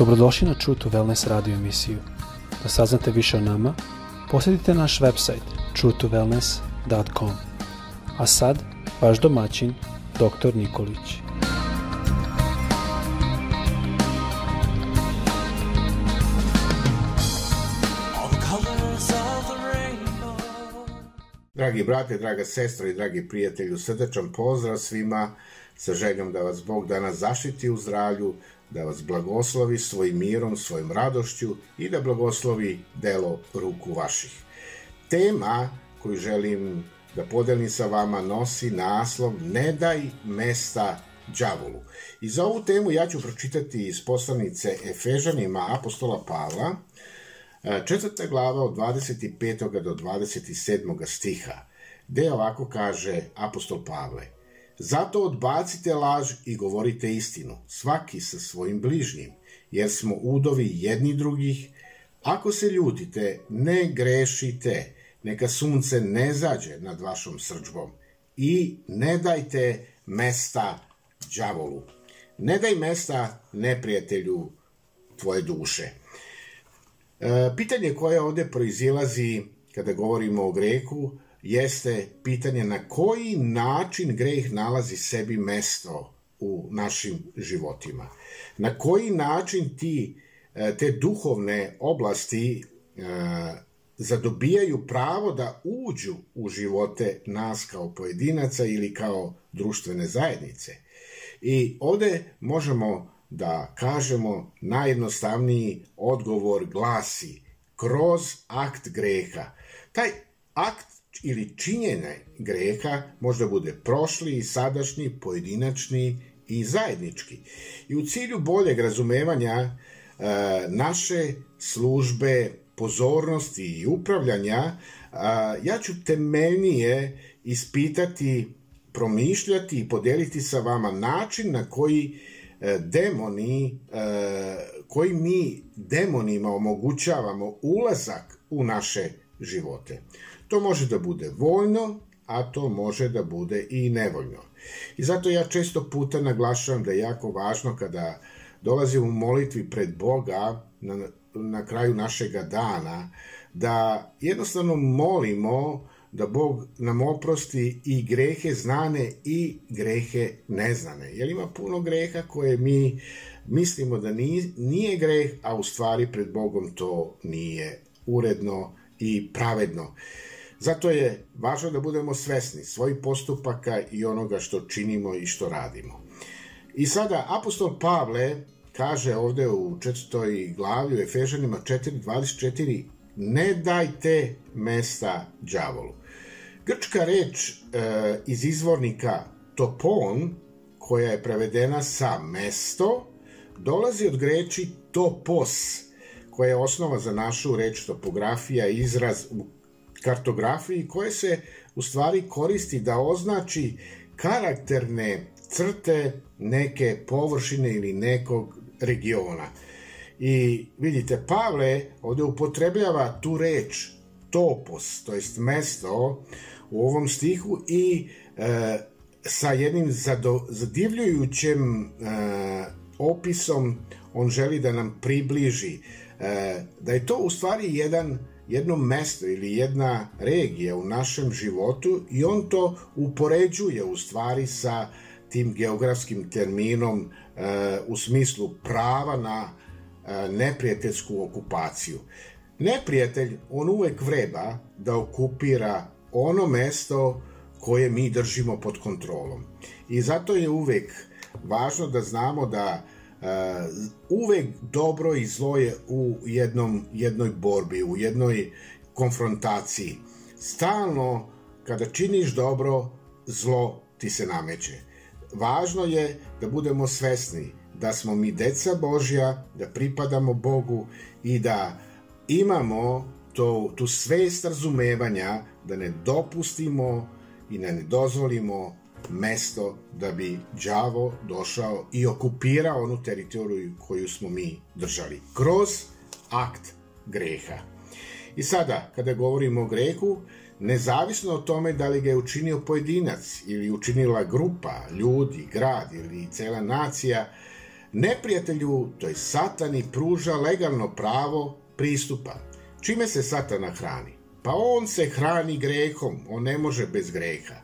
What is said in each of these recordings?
Dobrodošli na True to Wellness radio emisiju. Da saznate više o nama, posjetite naš website truetowellness.com. A sad, vaš domaćin, dr. Nikolić. Dragi brate, draga sestra i dragi prijatelju, srdečan pozdrav svima sa željom da vas Bog danas zaštiti u zdravlju, da vas blagoslovi svojim mirom, svojim radošću i da blagoslovi delo ruku vaših. Tema koju želim da podelim sa vama nosi naslov Ne daj mesta đavolu. I za ovu temu ja ću pročitati iz poslanice Efežanima apostola Pavla, četvrta glava od 25. do 27. stiha, gde ovako kaže apostol Pavle – Zato odbacite laž i govorite istinu, svaki sa svojim bližnjim, jer smo udovi jedni drugih. Ako se ljutite, ne grešite, neka sunce ne zađe nad vašom srđbom i ne dajte mesta đavolu. Ne daj mesta neprijatelju tvoje duše. E, pitanje koje ovde proizilazi kada govorimo o greku jeste pitanje na koji način greh nalazi sebi mesto u našim životima. Na koji način ti e, te duhovne oblasti e, zadobijaju pravo da uđu u živote nas kao pojedinaca ili kao društvene zajednice. I ovde možemo da kažemo najjednostavniji odgovor glasi kroz akt greha. Taj akt ili činjenje greha možda bude prošli i sadašnji, pojedinačni i zajednički. I u cilju boljeg razumevanja e, naše službe pozornosti i upravljanja, e, ja ću temeljnije ispitati, promišljati i podeliti sa vama način na koji e, demoni, koji mi demonima omogućavamo ulazak u naše živote. To može da bude voljno, a to može da bude i nevoljno. I zato ja često puta naglašavam da je jako važno kada dolazimo u molitvi pred Boga na, na kraju našega dana, da jednostavno molimo da Bog nam oprosti i grehe znane i grehe neznane. Jer ima puno greha koje mi mislimo da nije, nije greh, a u stvari pred Bogom to nije uredno i pravedno. Zato je važno da budemo svesni svojih postupaka i onoga što činimo i što radimo. I sada apostol Pavle kaže ovde u četvrtoj glavi u Efežanima 4.24 ne dajte mesta đavolu. Grčka reč e, iz izvornika topon, koja je prevedena sa mesto, dolazi od greči topos, koja je osnova za našu reč topografija, izraz u kartografiji koje se u stvari koristi da označi karakterne crte neke površine ili nekog regiona. I vidite, Pavle ovde upotrebljava tu reč topos, to jest mesto u ovom stihu i e, sa jednim zado, zadivljujućim e, opisom on želi da nam približi e, da je to u stvari jedan jedno mesto ili jedna regija u našem životu i on to upoređuje u stvari sa tim geografskim terminom e, u smislu prava na e, neprijateljsku okupaciju. Neprijatelj, on uvek vreba da okupira ono mesto koje mi držimo pod kontrolom. I zato je uvek važno da znamo da uvek dobro i zlo je u jednom, jednoj borbi, u jednoj konfrontaciji. Stalno, kada činiš dobro, zlo ti se nameće. Važno je da budemo svesni da smo mi deca Božja, da pripadamo Bogu i da imamo to, tu svest razumevanja da ne dopustimo i da ne dozvolimo mesto da bi đavo došao i okupirao onu teritoriju koju smo mi držali. Kroz akt greha. I sada, kada govorimo o grehu, nezavisno o tome da li ga je učinio pojedinac ili učinila grupa, ljudi, grad ili cela nacija, neprijatelju, to je satani, pruža legalno pravo pristupa. Čime se satana hrani? Pa on se hrani grehom, on ne može bez greha.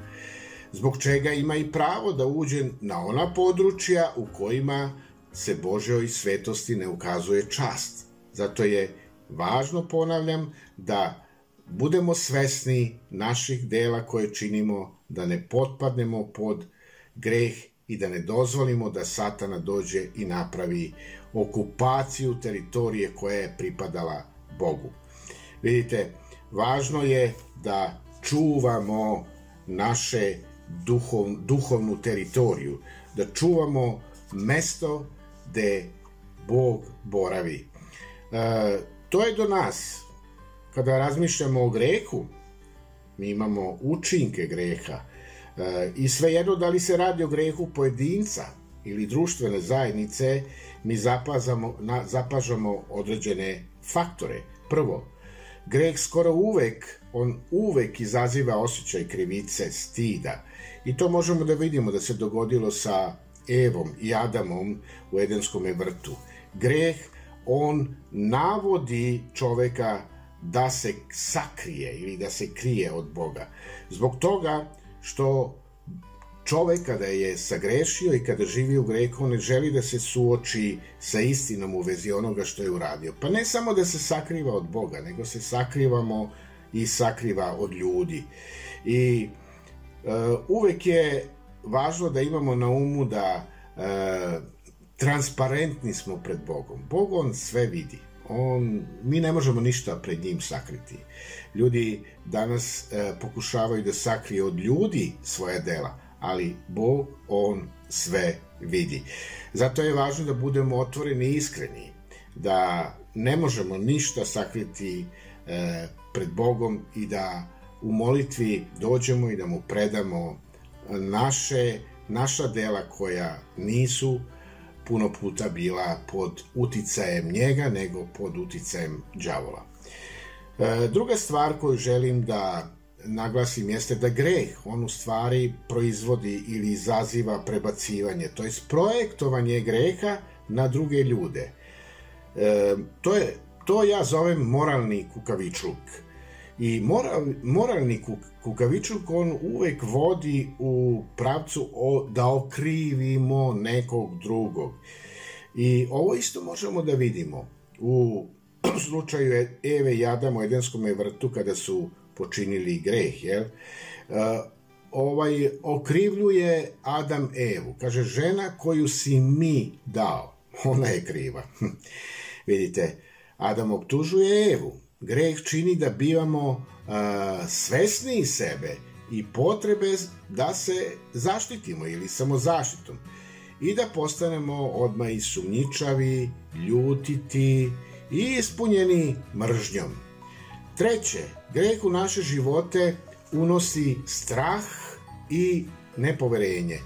Zbog čega ima i pravo da uđe na ona područja u kojima se Božoj svetosti ne ukazuje čast. Zato je važno, ponavljam, da budemo svesni naših dela koje činimo, da ne potpadnemo pod greh i da ne dozvolimo da satana dođe i napravi okupaciju teritorije koja je pripadala Bogu. Vidite, važno je da čuvamo naše duhov, duhovnu teritoriju, da čuvamo mesto gde Bog boravi. E, to je do nas. Kada razmišljamo o grehu, mi imamo učinke greha e, i svejedno da li se radi o grehu pojedinca ili društvene zajednice, mi zapazamo, na, zapažamo određene faktore. Prvo, greh skoro uvek, on uvek izaziva osjećaj krivice, stida. I to možemo da vidimo da se dogodilo sa Evom i Adamom u Edenskom vrtu. Greh, on navodi čoveka da se sakrije ili da se krije od Boga. Zbog toga što čovek kada je sagrešio i kada živi u grehu, on ne želi da se suoči sa istinom u vezi onoga što je uradio. Pa ne samo da se sakriva od Boga, nego se sakrivamo i sakriva od ljudi. I uh, uvek je važno da imamo na umu da uh, transparentni smo pred Bogom. Bog on sve vidi. On, mi ne možemo ništa pred njim sakriti. Ljudi danas e, pokušavaju da sakrije od ljudi svoje dela, ali Bog, On sve vidi. Zato je važno da budemo otvoreni i iskreni, da ne možemo ništa sakriti e, pred Bogom i da u molitvi dođemo i da mu predamo naše, naša dela koja nisu puno puta bila pod uticajem njega nego pod uticajem đavola. E, druga stvar koju želim da naglasim jeste da greh, on u stvari proizvodi ili izaziva prebacivanje, to je projektovanje greha na druge ljude. E, to, je, to ja zovem moralni kukavičluk. I moral, moralni kukavičluk on uvek vodi u pravcu o, da okrivimo nekog drugog. I ovo isto možemo da vidimo u slučaju Eve i Adama u Edenskom vrtu kada su počinili greh, jel? Uh, ovaj okrivljuje Adam Evu. Kaže, žena koju si mi dao, ona je kriva. Vidite, Adam optužuje Evu. Greh čini da bivamo uh, svesni sebe i potrebe da se zaštitimo ili samozaštitom i da postanemo odmah i sumnjičavi, ljutiti i ispunjeni mržnjom. Treće, greh u naše živote unosi strah i nepoverenje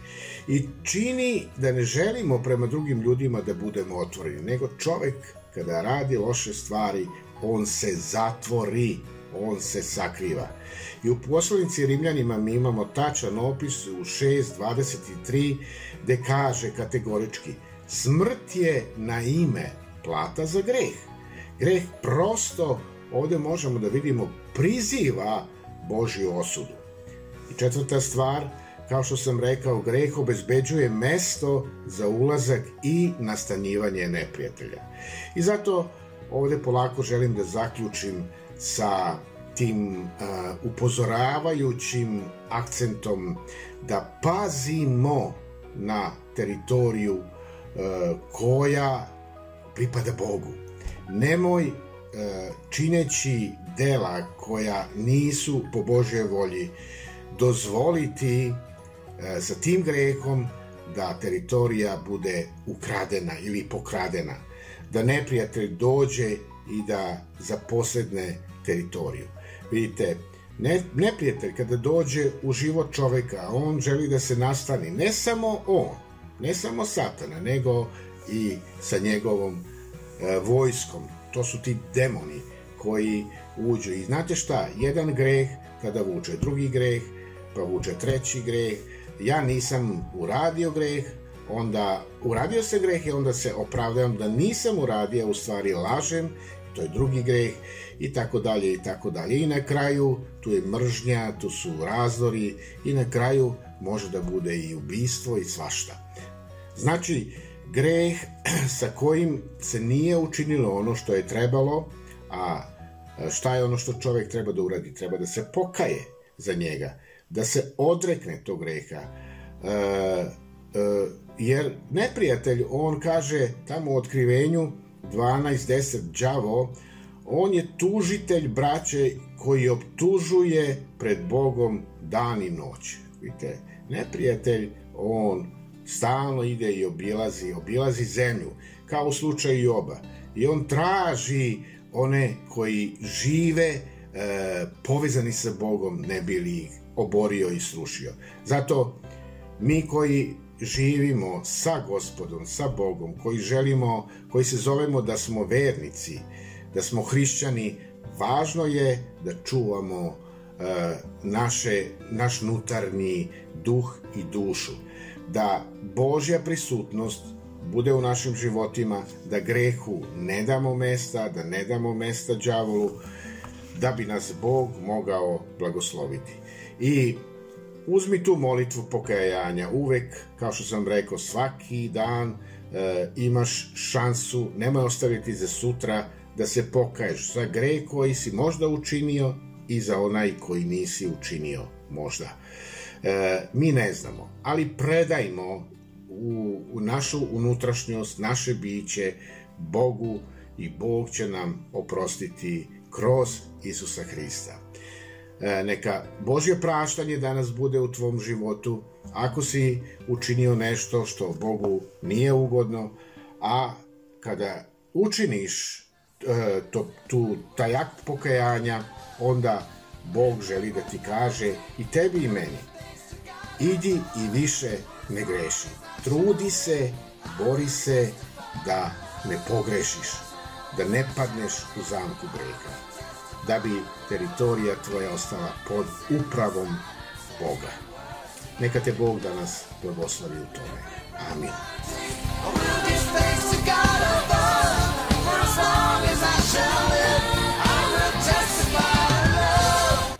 i čini da ne želimo prema drugim ljudima da budemo otvoreni, nego čovek kada radi loše stvari, on se zatvori, on se sakriva. I u poslovnici Rimljanima mi imamo tačan opis u 6.23 gde kaže kategorički smrt je na ime plata za greh. Greh prosto ovde možemo da vidimo priziva Božju osudu. I četvrta stvar, kao što sam rekao, greh obezbeđuje mesto za ulazak i nastanjivanje neprijatelja. I zato ovde polako želim da zaključim sa tim uh, upozoravajućim akcentom da pazimo na teritoriju uh, koja pripada Bogu. Nemoj čineći dela koja nisu po Božoj volji dozvoliti e, sa tim grehom da teritorija bude ukradena ili pokradena, da neprijatelj dođe i da zaposedne teritoriju. Vidite, ne, neprijatelj kada dođe u život čoveka, on želi da se nastani, ne samo on, ne samo satana, nego i sa njegovom e, vojskom, to su ti demoni koji uđu. I znate šta, jedan greh kada vuče drugi greh, pa vuče treći greh, ja nisam uradio greh, onda uradio se greh i onda se opravdavam da nisam uradio, u stvari lažem, to je drugi greh i tako dalje i tako dalje. I na kraju tu je mržnja, tu su razdori i na kraju može da bude i ubistvo i svašta. Znači, greh sa kojim se nije učinilo ono što je trebalo, a šta je ono što čovek treba da uradi? Treba da se pokaje za njega, da se odrekne tog greha. E, e, jer neprijatelj, on kaže tamo u otkrivenju 12.10 đavo, on je tužitelj braće koji optužuje pred Bogom dan i noć. Vidite, neprijatelj, on stalno ide i obilazi, obilazi zemlju, kao u slučaju Joba. I on traži one koji žive e, povezani sa Bogom, ne bi li ih oborio i srušio. Zato mi koji živimo sa gospodom, sa Bogom, koji želimo, koji se zovemo da smo vernici, da smo hrišćani, važno je da čuvamo e, naše, naš nutarnji duh i dušu, da Božja prisutnost bude u našim životima, da grehu ne damo mesta, da ne damo mesta đavolu, da bi nas Bog mogao blagosloviti. I uzmi tu molitvu pokajanja uvek, kao što sam rekao, svaki dan e, imaš šansu, nemoj ostaviti za sutra da se pokaješ za greh koji si možda učinio i za onaj koji nisi učinio možda. E, mi ne znamo, ali predajmo u, u našu unutrašnjost, naše biće Bogu i Bog će nam oprostiti kroz Isusa Hrista. E, neka Božje praštanje danas bude u tvom životu ako si učinio nešto što Bogu nije ugodno, a kada učiniš e, to, tu, taj akt pokajanja, onda Bog želi da ti kaže i tebi i meni idi i više ne greši. Trudi se, bori se da ne pogrešiš, da ne padneš u zamku greha, da bi teritorija tvoja ostala pod upravom Boga. Neka te Bog danas blagoslovi u tome. Amin.